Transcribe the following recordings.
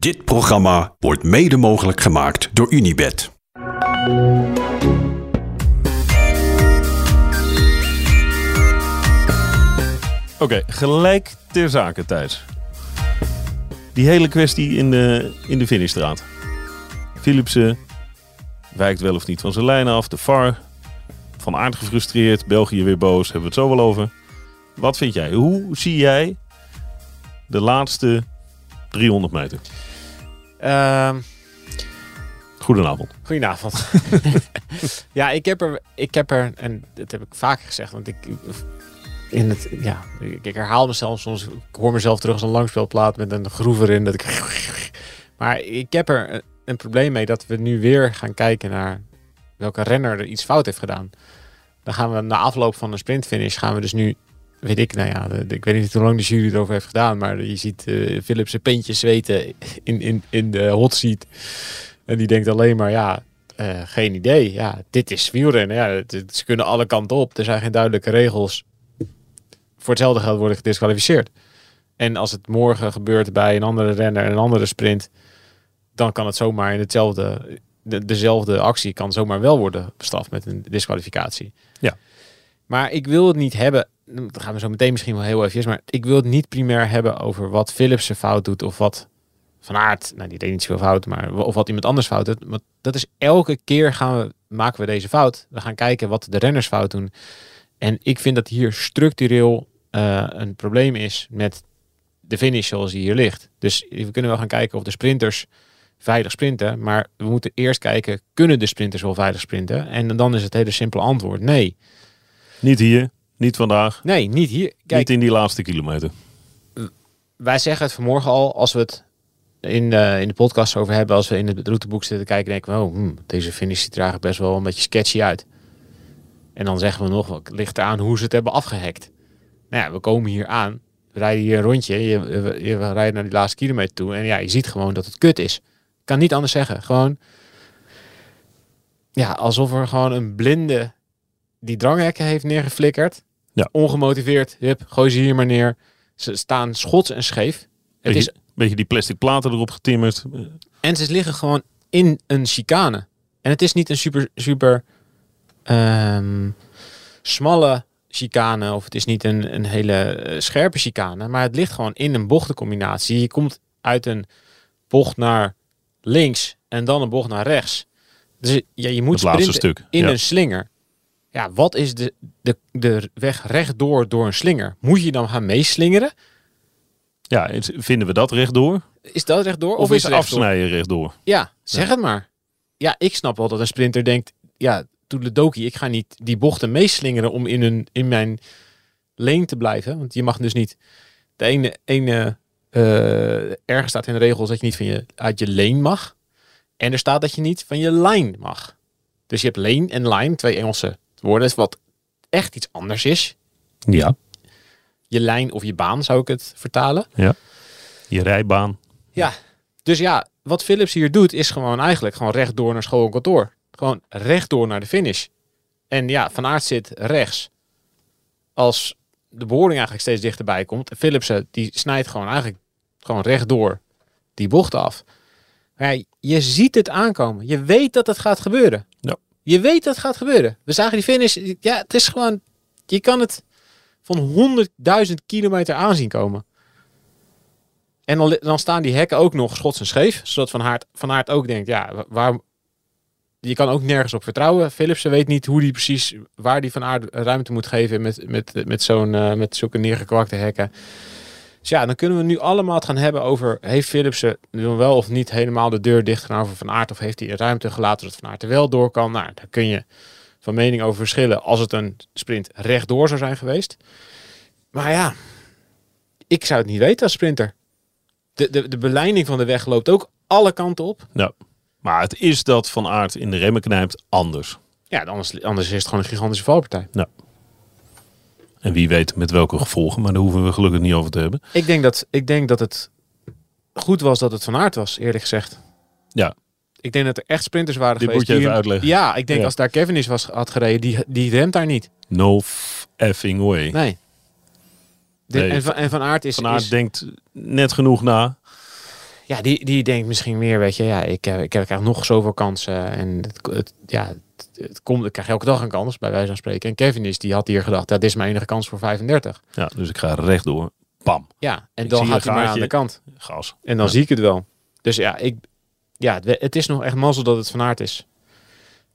Dit programma wordt mede mogelijk gemaakt door Unibed. Oké, gelijk ter zake, Thijs. Die hele kwestie in de, in de. Philipsen wijkt wel of niet van zijn lijnen af. De VAR, van aard gefrustreerd. België weer boos, hebben we het zo wel over. Wat vind jij? Hoe zie jij de laatste 300 meter? Ehm, Goedenavond. goedenavond. ja, ik heb, er, ik heb er, en dat heb ik vaker gezegd, want ik, in het, ja, ik, ik herhaal mezelf soms, ik hoor mezelf terug als een langspeelplaat met een groef erin. Dat ik, maar ik heb er een, een probleem mee dat we nu weer gaan kijken naar welke renner er iets fout heeft gedaan. Dan gaan we na afloop van een sprintfinish, gaan we dus nu, weet ik, nou ja, ik weet niet hoe lang de jury erover heeft gedaan, maar je ziet eh Philips zijn peentjes zweten in, in, in de hot seat. En die denkt alleen maar, ja, eh, geen idee. Ja, dit is wielrennen. Ja, ze kunnen alle kanten op. Er zijn geen duidelijke regels. Voor hetzelfde geld worden gedisqualificeerd. En als het morgen gebeurt bij een andere renner en een andere sprint, dan kan het zomaar in hetzelfde, de, dezelfde actie kan zomaar wel worden bestraft met een disqualificatie. Ja. Maar ik wil het niet hebben, dat gaan we zo meteen misschien wel heel even, maar ik wil het niet primair hebben over wat Philipsen fout doet of wat Van Aert, nou die deed niet zoveel fout, maar of wat iemand anders fout doet. Want dat is elke keer gaan we, maken we deze fout. We gaan kijken wat de renners fout doen. En ik vind dat hier structureel eh, een probleem is met de finish zoals die hier ligt. Dus we kunnen wel gaan kijken of de sprinters veilig sprinten. Maar we moeten eerst kijken, kunnen de sprinters wel veilig sprinten? En dan is het hele simpele antwoord nee. Niet hier, niet vandaag, Nee, niet hier. Kijk, niet in die laatste kilometer. wij zeggen het vanmorgen al, als we het in, de in de podcast over hebben, als we in het routeboek zitten kijken, denken we, oh, hmm, deze finish ziet er eigenlijk best wel een beetje sketchy uit. En dan zeggen we nog, het ligt eraan hoe ze het hebben afgehackt. Nou ja, we komen hier aan, we rijden hier een rondje, je, je, je rijdt naar die laatste kilometer toe en ja, je ziet gewoon dat het kut is. Ik kan niet anders zeggen. Gewoon, ja, alsof er gewoon een blinde die dranghekken heeft neergeflikkerd. Ja. Ongemotiveerd, hup, gooi ze hier maar neer. Ze staan schots en scheef. Het Beetje, is, beetje die plastic platen erop getimmerd. en ze liggen gewoon in een chicane. En het is niet een super, super ehm, smalle chicane. Of het is niet een, een hele eh, scherpe chicane. Maar het ligt gewoon in een bochtencombinatie. Je komt uit een bocht naar links en dan een bocht naar rechts. Dus ja, je moet Het laatste stuk. in ja. een slinger. Ja, wat is de, de, de weg rechtdoor door een slinger? Moet je dan gaan meeslingeren? ja, is- vinden we dat rechtdoor? Is dat rechtdoor? Of, is het rechtdoor? afsnijden rechtdoor? Ja, zeg het maar. Ja, ik snap wel dat een sprinter denkt, ja, toedeledokie, ik ga niet die bochten meeslingeren om in, een, in mijn lane te blijven. Want je mag dus niet, de ene, ene eh, ergens staat in de regels dat je niet van je, uit je lane mag. En er staat dat je niet van je line mag. Dus je hebt lane en line, twee Engelse woorden, wat echt iets anders is. Ja. Je lijn of je baan zou ik het vertalen. Je rijbaan. Ja, dus ja, wat Philips hier doet is gewoon eigenlijk gewoon rechtdoor naar school en kantoor. Gewoon rechtdoor naar de finish. En ja, Van Aert zit rechts. Als de behoorling eigenlijk steeds dichterbij komt. En Philipsen die snijdt gewoon eigenlijk gewoon rechtdoor die bocht af. Ja, je ziet het aankomen. Je weet dat het gaat gebeuren. Ja. Je weet dat gaat gebeuren. We zagen die finish. Ja, het is gewoon... Je kan het van 100.000 kilometer aanzien komen. En dan, dan staan die hekken ook nog schots en scheef. Zodat Van Aert, van Aert ook denkt, ja, wa- waar... Je kan ook nergens op vertrouwen. Philipsen weet niet hoe die precies, waar die Van Aert ruimte moet geven met, met, met, zo'n, eh, met zulke neergekwakte hekken. Dus ja, dan kunnen we nu allemaal het gaan hebben over, heeft Philipsen nu wel of niet helemaal de deur dicht gedaan Van Aert? Of heeft hij ruimte gelaten zodat Van Aert er wel door kan? Nou, daar kun je van mening over verschillen als het een sprint rechtdoor zou zijn geweest. Maar ja, ik zou het niet weten als sprinter. De, de, de beleiding van de weg loopt ook alle kanten op. Ja. Maar het is dat Van Aert in de remmen knijpt anders. Ja, anders, anders is het gewoon een gigantische valpartij. En wie weet met welke gevolgen, maar daar hoeven we gelukkig niet over te hebben. Ik denk dat, ik denk dat het goed was dat het van aard was, eerlijk gezegd. Ja. Ik denk dat er echt sprinters waren Dit geweest. moet je die even uitleggen. Ja, ik denk Ja. als daar Kevin is was, had gereden, die, die remt daar niet. No effing way. Nee. En, van, en Van Aert is... Van Aert is- denkt net genoeg na. Ja, die, die denkt misschien meer, weet je, ja, ik, heb, ik heb krijg nog zoveel kansen. En het, het, ja, het, het komt, ik krijg elke dag een kans, bij wijze van spreken. En Kevin is, die had hier gedacht, dat dit is mijn enige kans voor 35. Ja, dus ik ga rechtdoor. Bam. Ja, en Ik dan gaat hij maar aan de kant. Gas. En dan Ja. zie ik het wel. Dus ja, ik, ja het, het is nog echt mazzel dat het van aard is.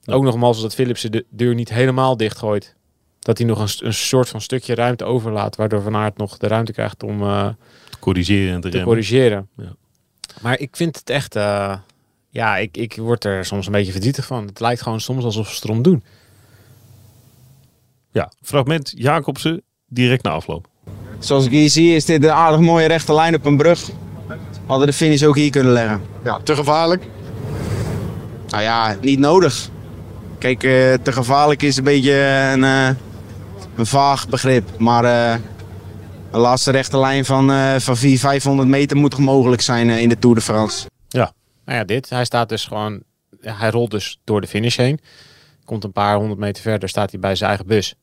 Ja. Ook nog mazzel dat Philips de deur niet helemaal dichtgooit. Dat hij nog een, een soort van stukje ruimte overlaat. Waardoor Van Aert nog de ruimte krijgt om eh, Te corrigeren en te, te corrigeren. Ja. Maar ik vind het echt... eh, ja, ik, ik word er soms een beetje verdrietig van. Het lijkt gewoon soms alsof ze het erom doen. Ja, fragment Jacobsen direct na afloop. Zoals ik hier zie is dit een aardig mooie rechte lijn op een brug. Hadden de finish ook hier kunnen leggen. Ja, te gevaarlijk. Nou ja, niet nodig. Kijk, eh, te gevaarlijk is een beetje een, eh, een vaag begrip. Maar eh, een laatste rechte lijn van, eh van 400, 500 meter moet toch mogelijk zijn eh, in de Tour de France. Nou ja, dit. Hij staat dus gewoon... ja, Hij rolt dus door de finish heen. Komt een paar honderd meter verder, staat hij bij zijn eigen bus.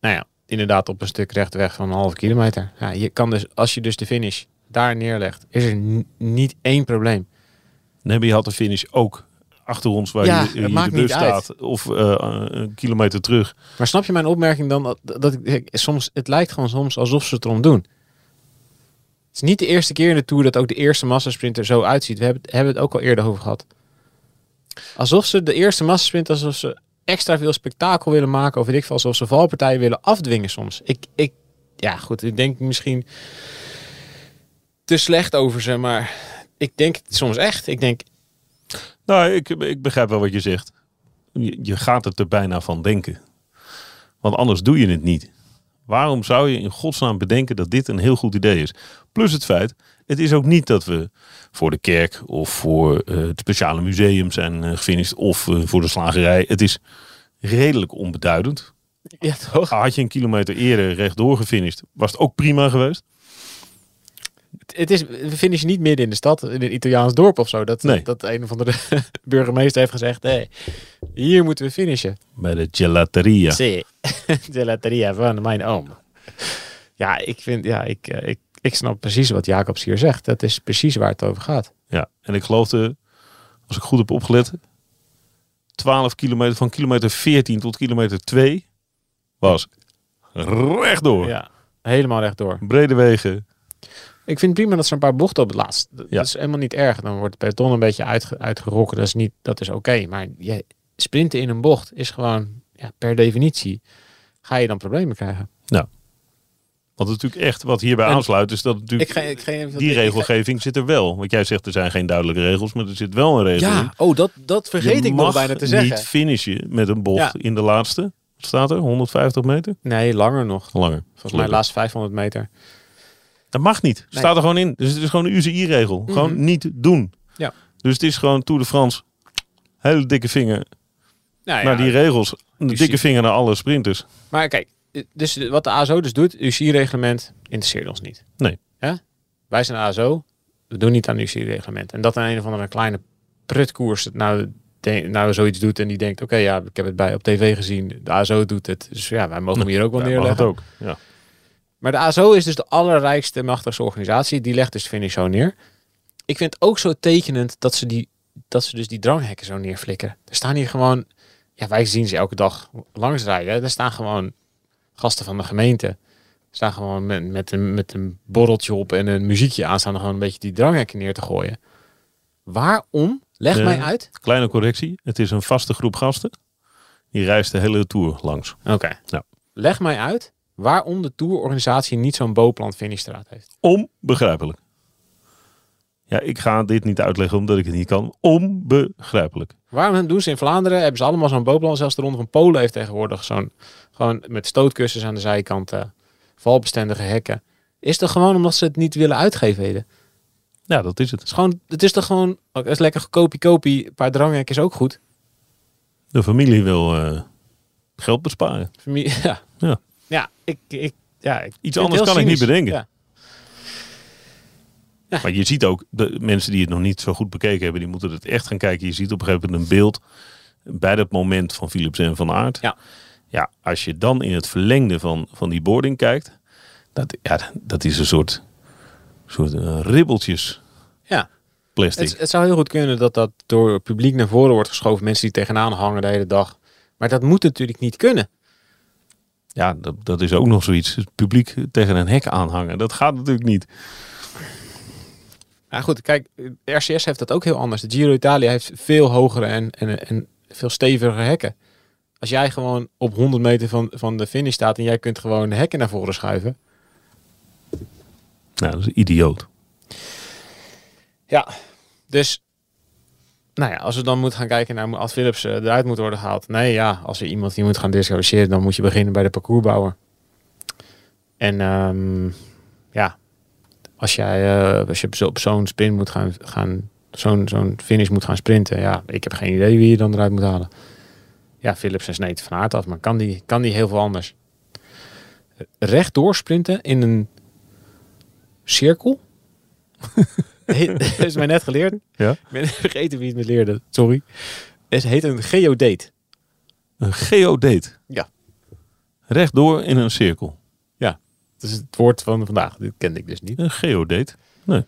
Nou ja, inderdaad op een stuk rechtweg van een halve kilometer. Ja, je kan dus, als je dus de finish daar neerlegt, is er niet één probleem. Nebby had de finish ook achter ons waar Ja, je, hier maakt de bus niet uit. staat. Of eh, een kilometer terug. Maar snap je mijn opmerking dan? Dat, dat ik, soms, het lijkt gewoon soms alsof ze het erom doen. Het is niet de eerste keer in de Tour dat ook de eerste massasprinter zo uitziet. We hebben, het- hebben het ook al eerder over gehad. Alsof ze de eerste massasprint, alsof ze extra veel spektakel willen maken. Of weet ik veel, alsof ze valpartijen willen afdwingen soms. Ik, ik, ja goed, ik denk misschien te slecht over ze. Maar ik denk het soms echt. Ik denk, Nou, ik, ik begrijp wel wat je zegt. Je, je gaat het er bijna van denken. Want anders doe je het niet. Waarom zou je in godsnaam bedenken dat dit een heel goed idee is? Plus het feit, het is ook niet dat we voor de kerk of voor eh, het speciale museum zijn eh, gefinished of eh, voor de slagerij. Het is redelijk onbeduidend. ja toch? Had je een kilometer eerder rechtdoor gefinished, was het ook prima geweest. Het is, we finishen niet midden in de stad, in een Italiaans dorp of zo. Dat, Nee. dat een of andere burgemeester heeft gezegd: hé, hier moeten we finishen. Bij de gelateria. Sì, gelateria van mijn oom. Ja, ik vind, ja, ik, eh, ik, ik snap precies wat Jacobs hier zegt. Dat is precies waar het over gaat. Ja, en ik geloofde, als ik goed heb opgelet, 12 kilometer, van kilometer 14 tot kilometer 2 was rechtdoor. Ja, helemaal rechtdoor. Brede wegen. Ik vind het prima dat ze een paar bochten op het laatst. Dat Ja. is helemaal niet erg. Dan wordt het peloton een beetje uitge, uitgerokken. Dat is, niet, dat is oké. Maar je, sprinten in een bocht is gewoon, ja, per definitie, ga je dan problemen krijgen. Want natuurlijk echt wat hierbij En aansluit is dat Ik natuurlijk ga, ik ga even, die ik ga- regelgeving zit er wel. Want jij zegt er zijn geen duidelijke regels, maar er zit wel een regel in. Ja, oh, dat, dat vergeet Je ik nog bijna te zeggen. niet finishen met een bocht Ja. in de laatste. Wat staat er? 150 meter? Nee, langer nog. Langer. Volgens mij Gelukkig. laatst 500 meter. Dat mag niet. Nee. Staat er gewoon in. Dus het is gewoon een UCI-regel. Gewoon niet doen. Ja. Dus het is gewoon Tour de France. Hele dikke vinger Nou, naar die regels. Een UCI. dikke vinger naar alle sprinters. Maar kijk, dus wat de ASO dus doet, UCI-reglement interesseert ons niet. Nee. Ja? Wij zijn de ASO, we doen niet aan UCI-reglement. En dat aan een of andere kleine prutkoers nou, de- nou zoiets doet en die denkt, oké, ja, ik heb het bij op tv gezien, de ASO doet het. Dus ja, wij mogen hem hier ook wel Ja, mag het neerleggen. ook. Ja. Maar de ASO is dus de allerrijkste, machtigste organisatie. Die legt dus finish zo neer. Ik vind het ook zo tekenend dat ze, die, dat ze dus die dranghekken zo neerflikken. Er staan hier gewoon... Ja, wij zien ze elke dag langs rijden. Er staan gewoon gasten van de gemeente. Er staan gewoon met, met, een, met een borreltje op en een muziekje aan... staan er gewoon een beetje die dranghekken neer te gooien. Waarom? Leg Ja. mij uit. Kleine correctie. Het is een vaste groep gasten. Die reist de hele Tour langs. Oké. Ja. Leg mij uit waarom de tourorganisatie niet zo'n Boplant finishstraat heeft. Onbegrijpelijk. Ja, ik ga dit niet uitleggen omdat ik het niet kan. Onbegrijpelijk. Waarom doen ze in Vlaanderen? Hebben ze allemaal zo'n boopplan. Zelfs de Ronde van Polen heeft tegenwoordig zo'n... Gewoon met stootkussens aan de zijkanten. Valbestendige hekken. Is toch gewoon omdat ze het niet willen uitgeven? Ja, dat is het. Het is, gewoon, het is toch gewoon... oh, Het is lekker kopie kopie. Een paar dranghekken is ook goed. De familie wil eh, geld besparen. Familie, ja. Ja. Ik... ik ja, ik het anders kan ik niet bedenken. Ja. Maar je ziet ook, de mensen die het nog niet zo goed bekeken hebben, die moeten het echt gaan kijken. Je ziet op een gegeven moment een beeld bij dat moment van Philips en Van Aert. Ja. Ja, als je dan in het verlengde van, van die boarding kijkt, dat, ja, dat is een soort, soort eh, ribbeltjes. Ja. plastic. Het, het zou heel goed kunnen dat dat door het publiek naar voren wordt geschoven. Mensen die tegenaan hangen de hele dag. Maar dat moet natuurlijk niet kunnen. Ja, dat, dat is ook nog zoiets. Het publiek tegen een hek aanhangen. Dat gaat natuurlijk niet. Ja, goed, kijk, RCS heeft dat ook heel anders. De Giro Italia heeft veel hogere en, en, en veel stevigere hekken. Als jij gewoon op 100 meter van, van de finish staat en jij kunt gewoon de hekken naar voren schuiven. Nou, dat is idioot. Ja, dus nou ja, als we dan moeten gaan kijken naar als Philips eh, eruit moet worden gehaald. Nee, ja, als er iemand die moet gaan disqualificeren, dan moet je beginnen bij de parcoursbouwer. En ehm, ja, als jij uh, als je op zo'n sprint moet gaan, gaan zo'n zo'n finish moet gaan sprinten, ja, ik heb geen idee wie je dan eruit moet halen. Ja, Philips en sneed van aard af, maar kan die, kan die heel veel anders? Rechtdoor sprinten in een cirkel? dat is mij net geleerd. Ja? Ik ben vergeten wie het me leerde. Sorry. Het heet een geodate. Een geodate. Ja. Rechtdoor in een cirkel. Dat is het woord van vandaag. Dit kende ik dus niet. Een geodate. Nee.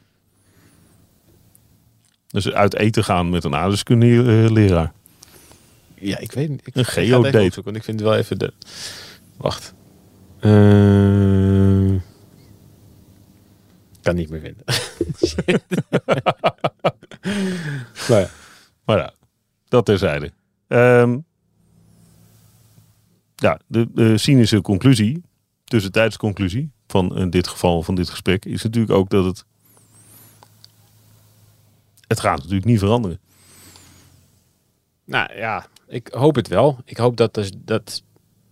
Dus uit eten gaan met een aardrijkskunde leraar. Ja, ik weet niet. Ik, Een het geodate. ik vind het wel even de... Wacht. Eh, kan niet meer vinden. maar ja. Maar ja, dat terzijde. Ehm ja, de, de cynische conclusie, tussentijdsconclusie van in dit geval van dit gesprek, is natuurlijk ook dat het. Het gaat natuurlijk niet veranderen. Nou ja, ik hoop het wel. Ik hoop dat dus dat.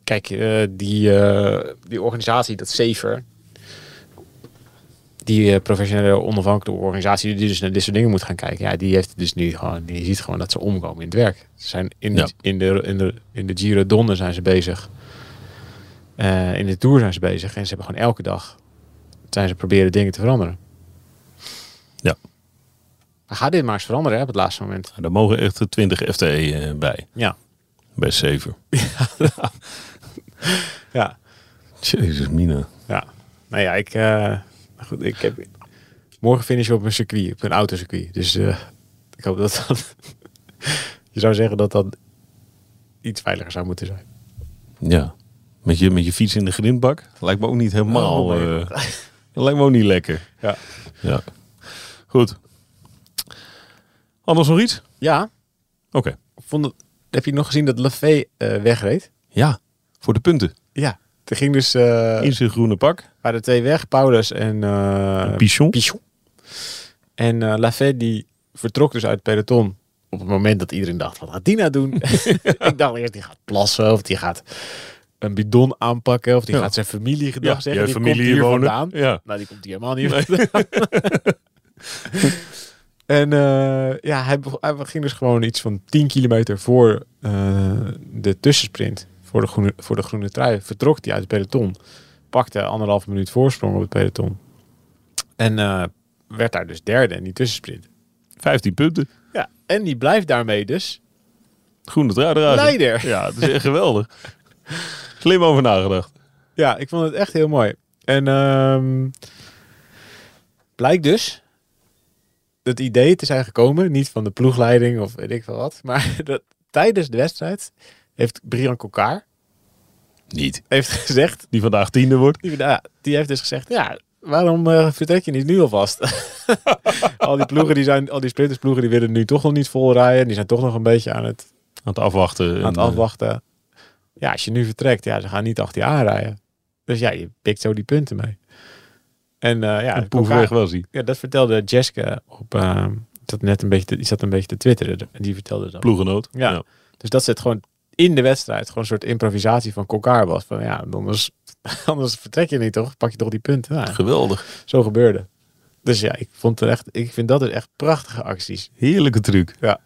Kijk, eh, die, eh, die organisatie, dat Safer. Die eh, professionele onafhankelijke organisatie die dus naar dit soort dingen moet gaan kijken. Ja, die heeft dus nu gewoon. Die ziet gewoon dat ze omkomen in het werk. Ze zijn in de, Ja. in de, in de, in de Giro Donne zijn ze bezig. Eh, in de Tour zijn ze bezig. En ze hebben gewoon elke dag. Zijn ze proberen dingen te veranderen. Ja. Ga dit maar eens veranderen hè, op het laatste moment. Daar mogen echt 20 FTE eh, bij. Ja. Bij Saver. Ja. Jezus, Mina. Ja, nou ja, ik, eh, goed, ik heb morgen finish op een circuit, op een autocircuit. Dus eh, ik hoop dat dat, je zou zeggen dat dat iets veiliger zou moeten zijn. Ja. Met je, met je fiets in de grindbak. Lijkt me ook niet helemaal. Oh eh, lijkt me ook niet lekker. Ja. Ja. Goed. Anders nog iets? Ja, Oké. ik vond het, heb je nog gezien dat Lafay eh wegreed? Ja. Voor de punten. Ja. Er ging dus, eh In zijn groene pak. waren twee weg, Paulus en eh Pichon. Pichon. En eh Lafay die vertrok dus uit het peloton op het moment dat iedereen dacht, wat gaat die nou doen? ik dacht eerst, die gaat plassen of die gaat een bidon aanpakken of die Ja. gaat zijn familie gedag Ja, zeggen. Die familie komt hier wonen. vandaan. Ja. Nou, die komt hier helemaal niet vandaan. en ja, hij, ging dus gewoon iets van 10 kilometer voor eh, de tussensprint, voor de, groene, voor de groene trui, vertrok hij uit het peloton. Pakte anderhalf minuut voorsprong op het peloton. En eh, werd daar dus derde in die tussensprint. 15 punten. Ja, en die blijft daarmee dus Groene trui eruit. leider. Ja, het is echt geweldig. Slim over nagedacht. Ja, ik vond het echt heel mooi. En ehm blijkt dus het idee te zijn gekomen, niet van de ploegleiding of weet ik veel wat, maar dat tijdens de wedstrijd heeft Brian Kokar Niet. heeft gezegd, Die vandaag tiende wordt. die, ja, die heeft dus gezegd, ja, waarom eh, vertrek je niet nu alvast? al die ploegen, die zijn, al die sprintersploegen, die willen nu toch nog niet vol rijden. Die zijn toch nog een beetje aan het, Aan het afwachten. aan het eh, afwachten. Ja, als je nu vertrekt, ja, ze gaan niet achter je aanrijden. Dus ja, je pikt zo die punten mee. En eh ja, was hij. Ja, dat vertelde Jessica op. zat net een beetje, te- die zat een beetje te twitteren en die vertelde dat. Ploegenoot. Ja. Dus dat zit gewoon in de wedstrijd gewoon een soort improvisatie van Kokar was. Van ja, anders, anders vertrek je niet toch? Pak je toch die punten? Ja, Geweldig. zo gebeurde. Dus ja, ik vond het echt, ik vind dat dus echt prachtige acties. Heerlijke truc. Ja.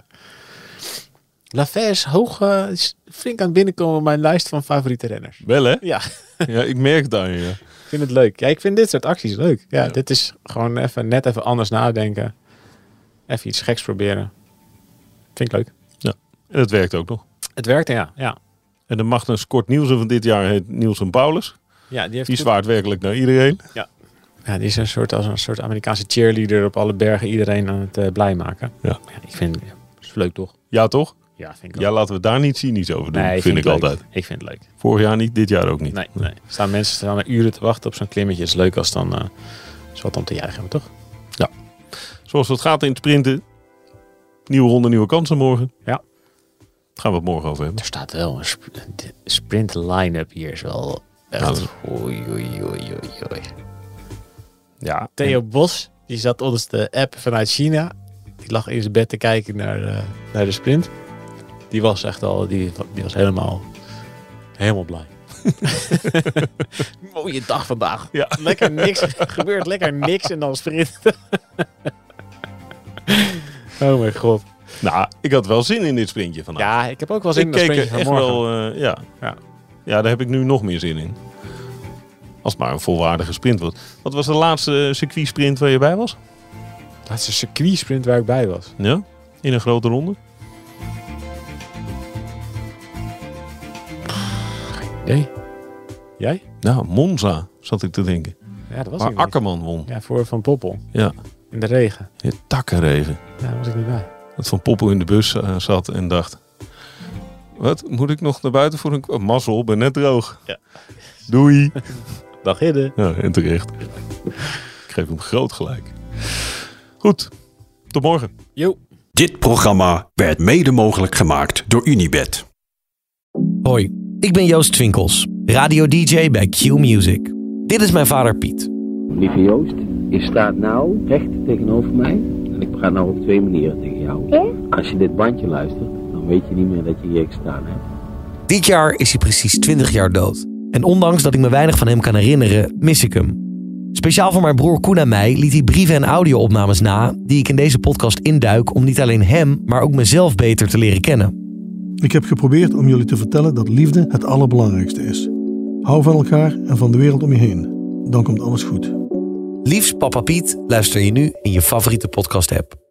Is hoog, eh, is flink aan het binnenkomen op mijn lijst van favoriete renners. Wel hè? Ja, Ja, ik merk het aan je. ja. ik vind het leuk. Ja, ik vind dit soort acties leuk. Ja, Ja. dit is gewoon even net even anders nadenken. Even iets geks proberen. Vind ik leuk. En het werkt ook nog. Het werkte, ja. Ja, En de Magnus Kort Nielsen van dit jaar heet Nielsen Paulus. ja die heeft Die goed- zwaart werkelijk naar iedereen. Ja. Ja, die is een soort, als een soort Amerikaanse cheerleader op alle bergen iedereen aan het eh, blij maken. Ja. ik vind ja, is leuk toch? Ja, toch? Ja, vind ik Ja, laten we daar niet cynisch over doen, Nee, vind, ik leuk. altijd. Ik vind het leuk. Vorig jaar niet, dit jaar ook niet. Nee, nee. Er staan mensen staan er uren te wachten op zo'n klimmetje. Het is leuk als dan eh is wat om te juichen, hebben, toch? Zoals het gaat in het sprinten. Nieuwe ronde, nieuwe kansen morgen. Ja. Daar gaan we het morgen over hebben. Er staat wel een sp- sprint line-up hier is wel echt. Oei, oei, oei, oei, oei. Ja, Theo Bos, die zat ons de app vanuit China. Die lag in zijn bed te kijken naar, eh, naar de sprint. Die was echt al, die, die was helemaal, helemaal blij. Mooie dag vandaag. Ja. Lekker niks, er gebeurt lekker niks en dan sprint. oh mijn god. Nou, ik had wel zin in dit sprintje vandaag. Ja, ik heb ook wel zin ik in dat er sprintje echt wel, eh, ja. Ja. ja. daar heb ik nu nog meer zin in. Als het maar een volwaardige sprint wordt. Wat was de laatste eh, circuitsprint waar je bij was? Laatste circuitsprint waar ik bij was. Ja? In een grote ronde? Nee. Jij? Nou, Monza zat ik te denken. Ja, dat was Waar. Akkerman won. Ja, voor Van Poppel. Ja, In de regen. in takkenregen. Ja, daar was ik niet bij. Dat Van Poppel in de bus eh, zat en dacht... Wat, moet ik nog naar buiten voor een... Oh, mazzel, ben net droog. Ja. Doei. Dag Hidde. Ja, en terecht. Ik geef hem groot gelijk. Goed, tot morgen. Jo. Dit programma werd mede mogelijk gemaakt door Unibed. Hoi, ik ben Joost Twinkels, radio-dj bij Q Music. Dit is mijn vader Piet. Lieve Joost, je staat nou recht tegenover mij. Praat nou op twee manieren tegen jou. Als je dit bandje luistert, dan weet je niet meer dat je hier gestaan hebt. Dit jaar is hij precies 20 jaar dood. En ondanks dat ik me weinig van hem kan herinneren, mis ik hem. Speciaal voor mijn broer Koen en mij liet hij brieven en audio-opnames na... die ik in deze podcast induik om niet alleen hem, maar ook mezelf beter te leren kennen. Ik heb geprobeerd om jullie te vertellen dat liefde het allerbelangrijkste is. Hou van elkaar en van de wereld om je heen. Dan komt alles goed. Liefst Papa Piet luister je nu in je favoriete podcast-app.